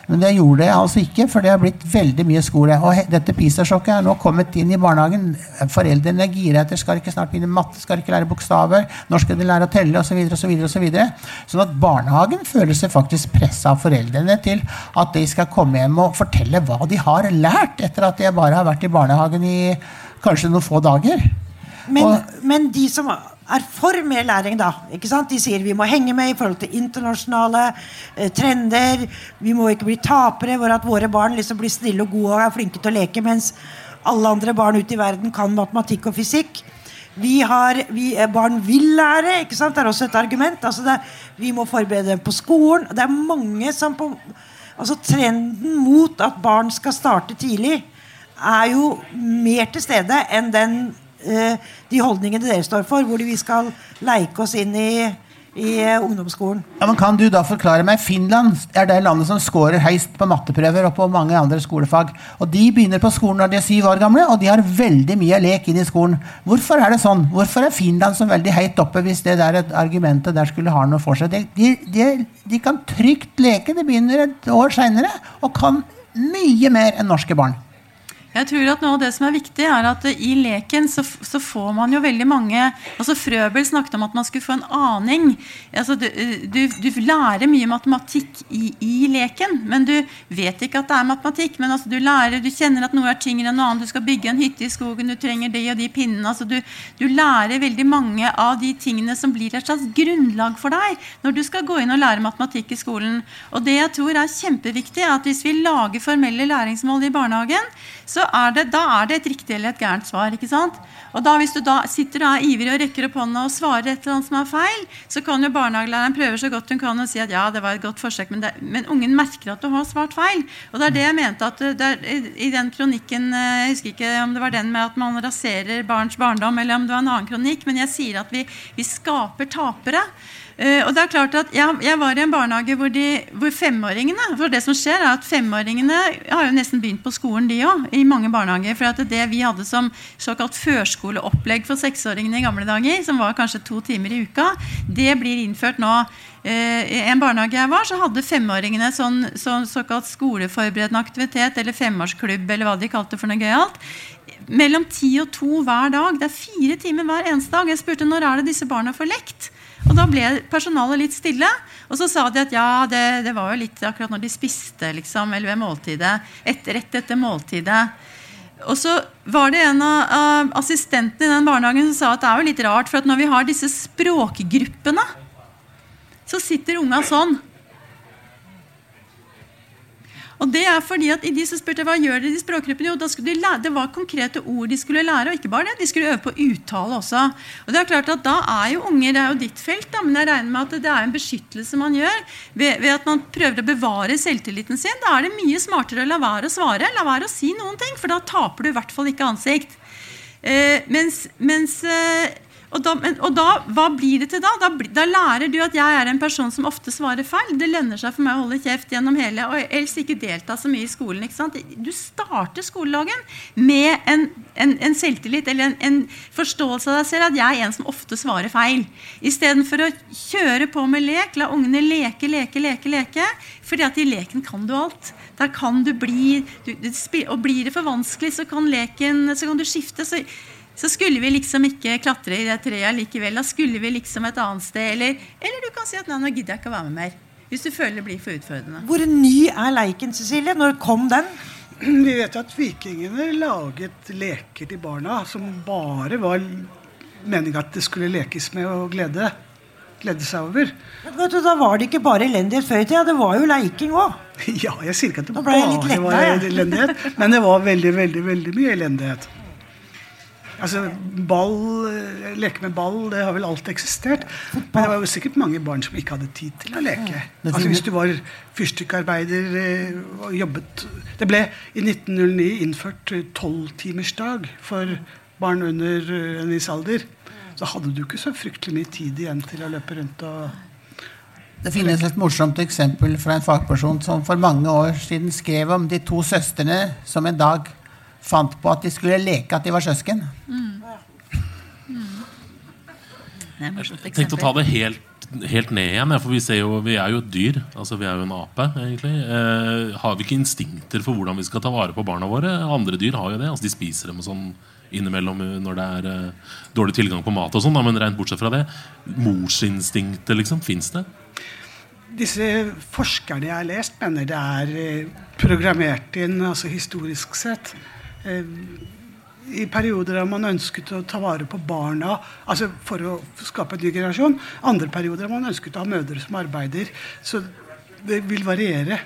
[SPEAKER 3] Men det gjorde jeg altså ikke, for det har blitt veldig mye skole. Og dette PISA-sjokket er nå kommet inn i barnehagen. Foreldrene er gira etter skal ikke snart begynne matte, skal ikke lære bokstaver, når skal de lære å telle osv. Så videre, sånn at barnehagen føler seg faktisk pressa av foreldrene til at de skal komme hjem og fortelle hva de har lært etter at de bare har vært i barnehagen i kanskje noen få dager.
[SPEAKER 5] Men, og, men de som er for mer læring, da. ikke sant? De sier vi må henge med i forhold til internasjonale eh, trender. Vi må ikke bli tapere hvor at våre barn liksom blir snille og gode og er flinke til å leke. Mens Alle andre barn ute i verden kan matematikk og fysikk. Vi har, vi, barn vil lære. ikke sant? Det er også et argument. Altså det, vi må forberede dem på skolen. Det er mange som på, altså Trenden mot at barn skal starte tidlig, er jo mer til stede enn den, eh, de holdningene dere står for, hvor vi skal leike oss inn i i eh, ungdomsskolen.
[SPEAKER 3] Ja, men Kan du da forklare meg, Finland er det landet som scorer høyst på matteprøver og på mange andre skolefag. Og De begynner på skolen når de er syv år gamle, og de har veldig mye lek inn i skolen. Hvorfor er det sånn? Hvorfor er Finland så veldig høyt oppe hvis det der argumentet der skulle ha noe for seg? De, de, de kan trygt leke. De begynner et år seinere og kan mye mer enn norske barn.
[SPEAKER 4] Jeg tror at noe av det som er viktig, er at i leken så, så får man jo veldig mange altså Frøbel snakket om at man skulle få en aning. Altså du, du, du, lærer mye matematikk i, i, leken, men du vet ikke at det er matematikk. Men altså du lærer, du kjenner at noe er tyngre enn noe annet. Du skal bygge en hytte i skogen, du trenger de og de pinnene. Altså du, du lærer veldig mange av de tingene som blir et slags grunnlag for deg når du skal gå inn og lære matematikk i skolen. Og det jeg tror er kjempeviktig, er at hvis vi lager formelle læringsmål i barnehagen, så er det, da er det et riktig eller et gærent svar. ikke sant? Og da Hvis du da sitter og er ivrig og rekker opp hånda og svarer et eller annet som er feil, så kan jo barnehagelæreren prøve så godt hun kan og si at ja, det var et godt forsøk, men, det, men ungen merker at du har svart feil. Og det er det jeg mente at der, i den kronikken eh, Jeg husker ikke om det var den med at man raserer barns barndom, eller om det var en annen kronikk, men jeg sier at vi, vi skaper tapere. Uh, og det er klart at jeg, jeg, var i en barnehage hvor, de, hvor femåringene for det som skjer er at Femåringene har jo nesten begynt på skolen, de òg, i mange barnehager. For at det vi hadde som såkalt førskoleopplegg for seksåringene i gamle dager, som var kanskje to timer i uka, det blir innført nå. Uh, I en barnehage jeg var, så hadde femåringene sånn, sånn såkalt skoleforberedende aktivitet, eller femårsklubb, eller hva de kalte for noe gøyalt mellom ti og to hver dag. Det er fire timer hver eneste dag. Jeg spurte når er det disse barna får lekt. Og da ble personalet litt stille. Og så sa de at ja, det, det var jo litt akkurat når de spiste, liksom, eller ved måltidet. Et, rett etter måltidet. Og så var det en av assistentene i den barnehagen som sa at det er jo litt rart, for at når vi har disse språkgruppene, så sitter unga sånn. Og Det er fordi at i de som spurte hva gjør dere i språkgruppene? Jo, da skulle de lære, Det var konkrete ord de skulle lære, og ikke bare det. De skulle øve på uttale også. Og det er klart at Da er jo unger det er jo ditt felt, da, men jeg regner med at det er en beskyttelse man gjør ved, ved, at man prøver å bevare selvtilliten sin. Da er det mye smartere å la være å svare, la være å si noen ting, for da taper du i hvert fall ikke ansikt. Eh, mens, mens eh, og da, og da, hva blir det til da? da? da? lærer du at jeg er en person som ofte svarer feil. Det lønner seg for meg å holde kjeft gjennom hele og helst ikke delta så mye i skolen. ikke sant? Du starter skoledagen med en, en, en selvtillit eller en, en, forståelse av deg selv at jeg er en som ofte svarer feil. Istedenfor å kjøre på med lek, la ungene leke, leke, leke, leke. fordi at i leken kan du alt. Der kan du bli du, Og blir det for vanskelig, så kan, leken, så kan du skifte. så så skulle vi liksom ikke klatre i det treet likevel. Da skulle vi liksom et annet sted. Eller, eller du kan si at nei, nå gidder jeg ikke å være med mer. Hvis du føler det blir for utfordrende.
[SPEAKER 5] Hvor ny er leiken, Cecilie? Når kom den?
[SPEAKER 2] Vi vet at vikingene laget leker til barna som bare var meninga at det skulle lekes med og glede. Glede seg over.
[SPEAKER 5] vet du, Da var det ikke bare elendighet før i tida. Det var jo leiking òg.
[SPEAKER 2] Ja, jeg sier ikke at det bare var elendighet, men det var veldig, veldig, veldig mye elendighet. Altså, ball, eh, Leke med ball det har vel alltid eksistert. Men det var jo sikkert mange barn som ikke hadde tid til å leke. Altså Hvis du var fyrstikkarbeider eh, og jobbet Det ble i 1909 innført eh, tolvtimersdag for barn under en viss alder. Så hadde du ikke så fryktelig mye tid igjen til å løpe rundt og
[SPEAKER 3] det finnes et morsomt eksempel fra en fagperson som for mange år siden skrev om de to søstrene som en dag fant på at de skulle leke at de var søsken. Mm.
[SPEAKER 1] Mm. Jeg tenkte å ta det helt, helt ned igjen. For vi, jo, vi, er jo et dyr. Altså, vi er jo en ape. egentlig eh, Har vi ikke instinkter for hvordan vi skal ta vare på barna våre? Andre dyr har jo det. Altså, de spiser dem sånn innimellom når det er eh, dårlig tilgang på mat. og sånn, Men rent bortsett fra det, morsinstinktet, liksom, fins det?
[SPEAKER 2] Disse forskerne jeg har lest, mener det er eh, programmert inn altså historisk sett i perioder har man ønsket å ta vare på barna altså for å skape en ny generasjon. Andre perioder har man ønsket å ha mødre som arbeider. Så det vil variere.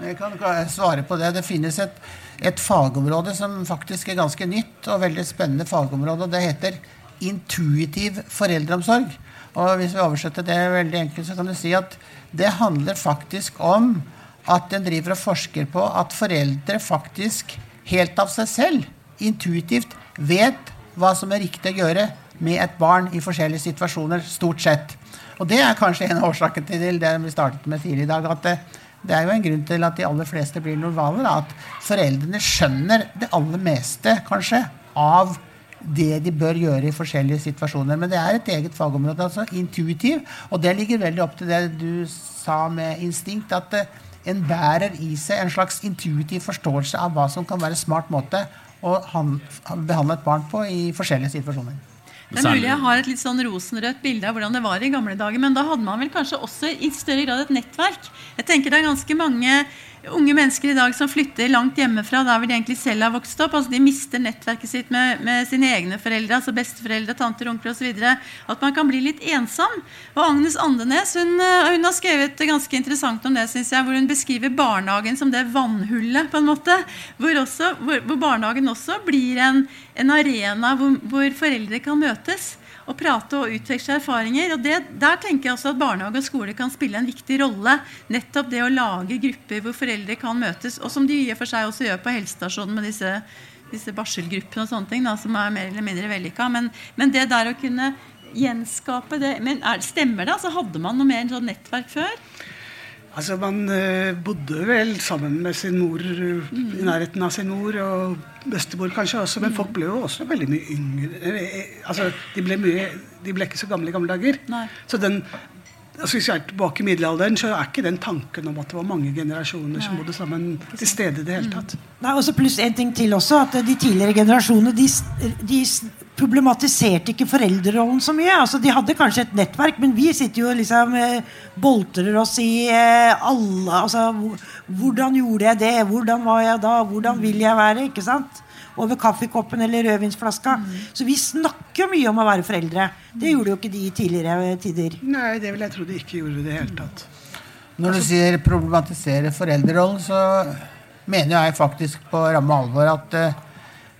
[SPEAKER 3] Jeg kan svare på det. Det finnes et, et, fagområde som faktisk er ganske nytt og veldig spennende fagområde. og Det heter intuitiv foreldreomsorg. Og hvis vi oversetter det veldig enkelt, så kan du si at det handler faktisk om at en driver og forsker på at foreldre faktisk helt av seg selv, intuitivt, vet hva som er riktig å gjøre med et barn i forskjellige situasjoner, stort sett. Og det er kanskje en av årsakene til det vi startet med tidligere i dag. at det, det er jo en grunn til at de aller fleste blir normale. Da, at foreldrene skjønner det aller meste, kanskje, av det de bør gjøre i forskjellige situasjoner. Men det er et eget fagområde. altså Intuitiv. Og det ligger veldig opp til det du sa med instinkt. At uh, en bærer i seg en slags intuitiv forståelse av hva som kan være smart måte å behandle et barn på i forskjellige situasjoner.
[SPEAKER 4] Det er mulig jeg har et litt sånn rosenrødt bilde av hvordan det var i gamle dager, men da hadde man vel kanskje også i større grad et nettverk. Jeg tenker det er ganske mange unge mennesker i dag som flytter langt hjemmefra der hvor de egentlig selv har vokst opp. altså De mister nettverket sitt med, med sine egne foreldre, altså besteforeldre, tanter, onkler osv. At man kan bli litt ensom. Og Agnes Andenes hun, eh, hun har skrevet ganske interessant om det, synes jeg, hvor hun beskriver barnehagen som det vannhullet. på en måte, Hvor, også, hvor, hvor barnehagen også blir en, en arena hvor, hvor foreldre kan møtes og prate og utveksle erfaringer. og det, Der tenker jeg også at barnehage og skole kan spille en viktig rolle. Nettopp det å lage grupper hvor foreldre kan møtes, og som de i og for seg også gjør på helsestasjonen med disse, disse barselgruppene og sånne ting, da, som er mer eller mindre vellykka. Men, men, det der å kunne gjenskape det men er, Stemmer det? altså Hadde man noe mer sånn nettverk før?
[SPEAKER 2] Altså, Man uh, bodde vel sammen med sin mor mm. i nærheten av sin mor, og bestemor kanskje også, men folk ble jo også veldig mye yngre. Eh, altså, de ble, mye, de ble ikke så gamle i gamle dager.
[SPEAKER 4] Nei.
[SPEAKER 2] Så den, altså, Hvis vi er tilbake i middelalderen, så er ikke den tanken om at det var mange generasjoner Nei. som bodde sammen, til stede i det hele tatt.
[SPEAKER 5] Mm. Nei, også Pluss en ting til også, at de tidligere generasjonene de, de problematiserte ikke foreldrerollen så mye. Altså, de hadde kanskje et nettverk, men vi sitter jo liksom eh, boltrer oss i eh, alle altså, Hvordan gjorde jeg det? Hvordan var jeg da? Hvordan vil jeg være? ikke sant? Over kaffekoppen eller rødvinsflaska. Mm. Så vi snakker mye om å være foreldre. Det gjorde jo ikke de i tidligere tider.
[SPEAKER 2] Nei, det vil jeg tro de ikke gjorde i det hele tatt.
[SPEAKER 3] Når du sier problematisere foreldrerollen, så mener jeg faktisk på ramme alvor at uh,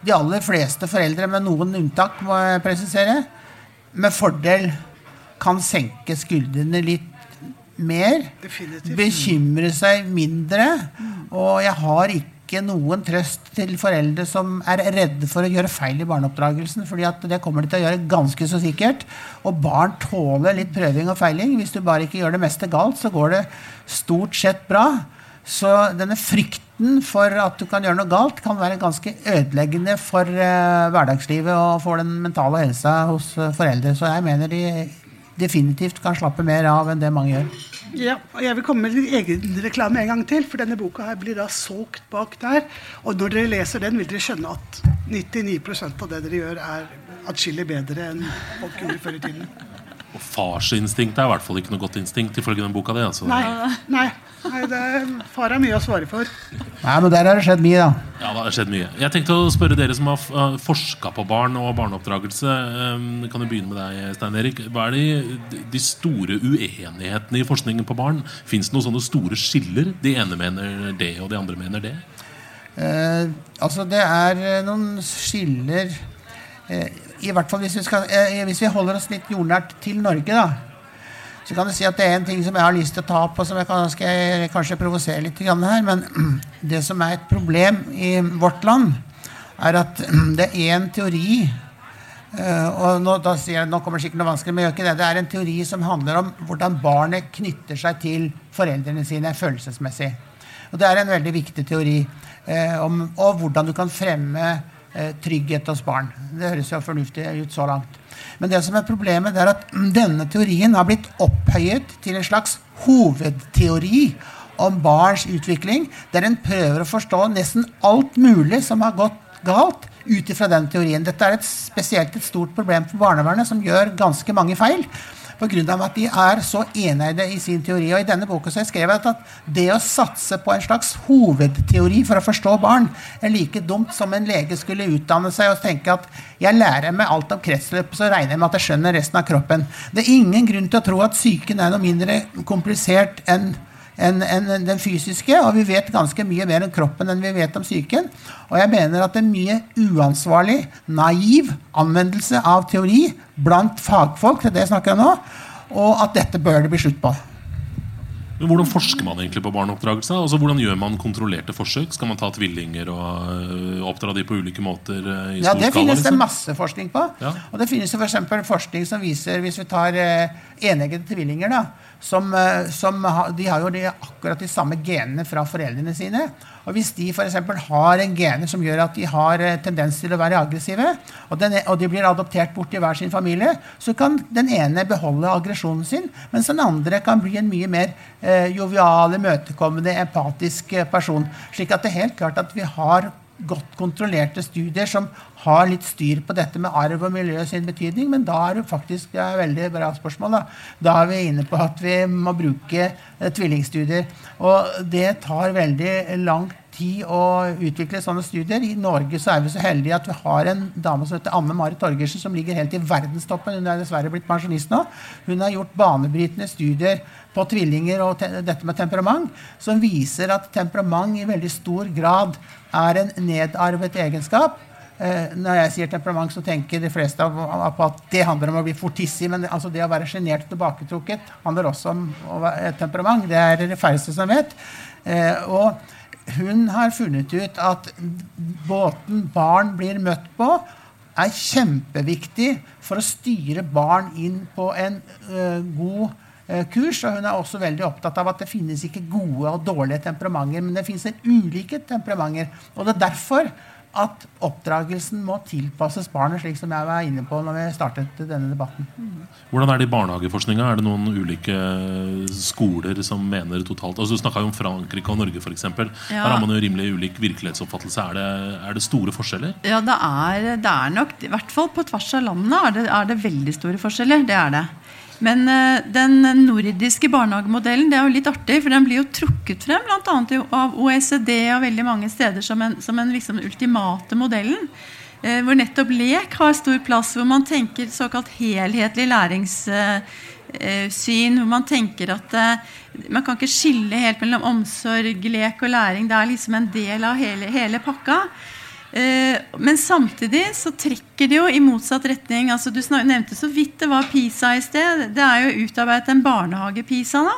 [SPEAKER 3] de aller fleste foreldre, med noen unntak, må jeg presisere, med fordel kan senke skuldrene litt mer.
[SPEAKER 2] Definitivt.
[SPEAKER 3] Bekymre seg mindre. Og jeg har ikke noen trøst til foreldre som er redde for å gjøre feil i barneoppdragelsen. fordi at det kommer de til å gjøre ganske så sikkert. Og barn tåler litt prøving og feiling. Hvis du bare ikke gjør det meste galt, så går det stort sett bra. Så denne frykten for at du kan gjøre noe galt, kan være ganske ødeleggende for uh, hverdagslivet og for den mentale helsa hos uh, foreldre. Så jeg mener de definitivt kan slappe mer av enn det mange gjør.
[SPEAKER 2] Ja, og Jeg vil komme med litt egen reklame en gang til, for denne boka her blir da solgt bak der. Og når dere leser den, vil dere skjønne at 99% av det dere gjør, er atskillig bedre enn folk gjorde før i tiden.
[SPEAKER 1] Og farsinstinktet er i hvert fall ikke noe godt instinkt, ifølge den boka di. Altså.
[SPEAKER 2] Nei, nei, nei, er, far har mye å svare for.
[SPEAKER 3] Nei, men der har det skjedd mye, da.
[SPEAKER 1] Ja, det har skjedd mye. Jeg tenkte å spørre dere som har forska på barn og barneoppdragelse. Kan jo begynne med deg, Stein Erik. Hva er de, de store uenighetene i forskningen på barn? Fins det noen sånne store skiller? De ene mener det, og de andre mener det?
[SPEAKER 3] Eh, altså, det er eh, noen skiller eh, i hvert fall hvis vi, skal, eh, hvis vi, holder oss litt jordnært til Norge, da, så kan du si at det er en ting som jeg har lyst til å ta opp, og som jeg kan, skal jeg kanskje provosere litt her. Men det som er et problem i vårt land, er at det er en teori eh, og nå, da sier jeg, nå kommer det sikkert noe vanskelig, men gjør ikke det. Det er en teori som handler om hvordan barnet knytter seg til foreldrene sine følelsesmessig. Og Det er en veldig viktig teori. Eh, om, og hvordan du kan fremme Eh, trygghet hos barn. Det høres jo fornuftig ut så langt. Men det som er problemet, er at denne teorien har blitt opphøyet til en slags hovedteori om barns utvikling, der en prøver å forstå nesten alt mulig som har gått galt, ut ifra den teorien. Dette er et spesielt et stort problem for barnevernet, som gjør ganske mange feil pga. at de er så eneide i sin teori. Og I denne boka så jeg skrevet at det å satse på en slags hovedteori for å forstå barn er like dumt som en lege skulle utdanne seg og tenke at jeg lærer meg alt om kretsløpet, så regner jeg med at jeg skjønner resten av kroppen. Det er ingen grunn til å tro at psyken er noe mindre komplisert enn enn enn den fysiske. Og vi vet ganske mye mer om kroppen enn vi vet om psyken. Og jeg mener at det er mye uansvarlig, naiv anvendelse av teori blant fagfolk, det er det jeg snakker om nå, og at dette bør det bli slutt på.
[SPEAKER 1] Men Hvordan forsker man egentlig på barneoppdragelse? Altså, hvordan gjør man kontrollerte forsøk? Skal man ta tvillinger og øh, oppdra de på ulike måter øh, i
[SPEAKER 3] Ja, Det
[SPEAKER 1] skala?
[SPEAKER 3] finnes det
[SPEAKER 1] liksom?
[SPEAKER 3] masse forskning på.
[SPEAKER 1] Ja.
[SPEAKER 3] Og det finnes jo for forskning som viser, hvis vi tar eh, eneggede tvillinger da, som, eh, som De har jo de, akkurat de samme genene fra foreldrene sine. Og Hvis de eksempel har en gene som gjør at de har eh, tendens til å være aggressive, og, den, og de blir adoptert bort til hver sin familie, så kan den ene beholde aggresjonen sin, mens den andre kan bli en mye mer eh, jovial, imøtekommende, empatisk eh, person. Slik at det er helt klart at vi har godt kontrollerte studier som har litt styr på dette med arv og miljø sin betydning, men da er det faktisk det et veldig bra spørsmål. Da. da er vi inne på at vi må bruke eh, tvillingstudier. Og det tar veldig lang tid å utvikle sånne studier. I Norge så er vi så heldige at vi har en dame som heter Anne Marit Torgersen, som ligger helt i verdenstoppen. Hun er dessverre blitt pensjonist nå. Hun har gjort banebrytende studier på tvillinger og te dette med temperament, som viser at temperament i veldig stor grad er en nedarvet egenskap. Eh, når jeg sier temperament, så tenker de fleste på at det handler om å bli fortissig. Men det, altså det å være sjenert og tilbaketrukket handler også om et temperament. Det er det færreste som vet. Eh, og hun har funnet ut at båten barn blir møtt på, er kjempeviktig for å styre barn inn på en uh, god eh, kurs. Og hun er også veldig opptatt av at det finnes ikke gode og dårlige temperamenter, men det finnes ulike temperamenter. Og det er derfor at oppdragelsen må tilpasses barnet, slik som jeg var inne på når vi startet denne debatten.
[SPEAKER 1] Hvordan er det i barnehageforskninga? Er det noen ulike skoler som mener totalt altså Du snakka jo om Frankrike og Norge, f.eks.
[SPEAKER 4] Ja.
[SPEAKER 1] Der har man jo rimelig ulik virkelighetsoppfattelse. Er det, er det store forskjeller?
[SPEAKER 4] Ja, det er, det er nok I hvert fall på tvers av landene er det, er det veldig store forskjeller. Det er det. Men eh, den nordiske barnehagemodellen det er jo litt artig, for den blir jo trukket frem annet av OECD og veldig mange steder som en, som en liksom ultimate modellen. Eh, hvor nettopp lek har stor plass, hvor man tenker såkalt helhetlig læringssyn. hvor man tenker at eh, man kan ikke skille helt mellom omsorg, lek og læring. Det er liksom en del av hele, hele pakka. Eh, men samtidig så trekker det jo i motsatt retning. altså Du nevnte så vidt det var PISA i sted. Det er jo utarbeidet en barnehage-PISA nå,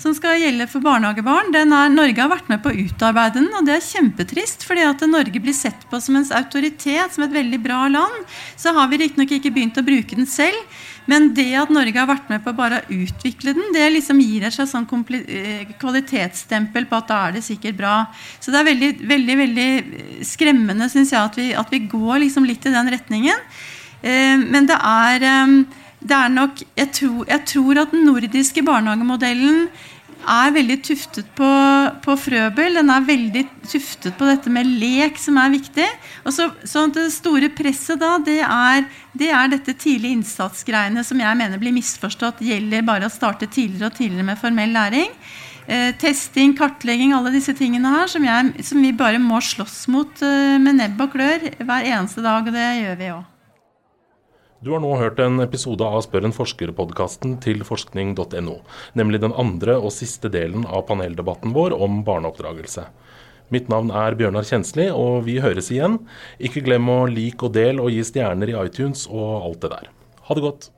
[SPEAKER 4] som skal gjelde for barnehagebarn. Er, Norge har vært med på å utarbeide den, og det er kjempetrist. fordi at Norge blir sett på som en autoritet, som et veldig bra land. Så har vi riktignok ikke begynt å bruke den selv. Men det at Norge har vært med på bare å utvikle den, det liksom gir et slags sånn eh, kvalitetsstempel på at da er det sikkert bra. Så det er veldig, veldig, veldig skremmende synes jeg, at vi, at vi går liksom litt i den retningen. Eh, men det er, eh, det er nok jeg tror, jeg tror at den nordiske barnehagemodellen er veldig tuftet på, på Frøbel. Den er veldig tuftet på dette med lek, som er viktig. Og så, sånn Det store presset da, det er, det er dette tidlig innsats-greiene som jeg mener blir misforstått. Gjelder bare å starte tidligere og tidligere med formell læring. Eh, testing, kartlegging, alle disse tingene her som, jeg, som vi bare må slåss mot eh, med nebb og klør hver eneste dag. Og det gjør vi òg.
[SPEAKER 1] Du har nå hørt en episode av Spør en forsker-podkasten til forskning.no, nemlig den andre og siste delen av paneldebatten vår om barneoppdragelse. Mitt navn er Bjørnar Kjensli, og vi høres igjen. Ikke glem å like og del og gi stjerner i iTunes og alt det der. Ha det godt.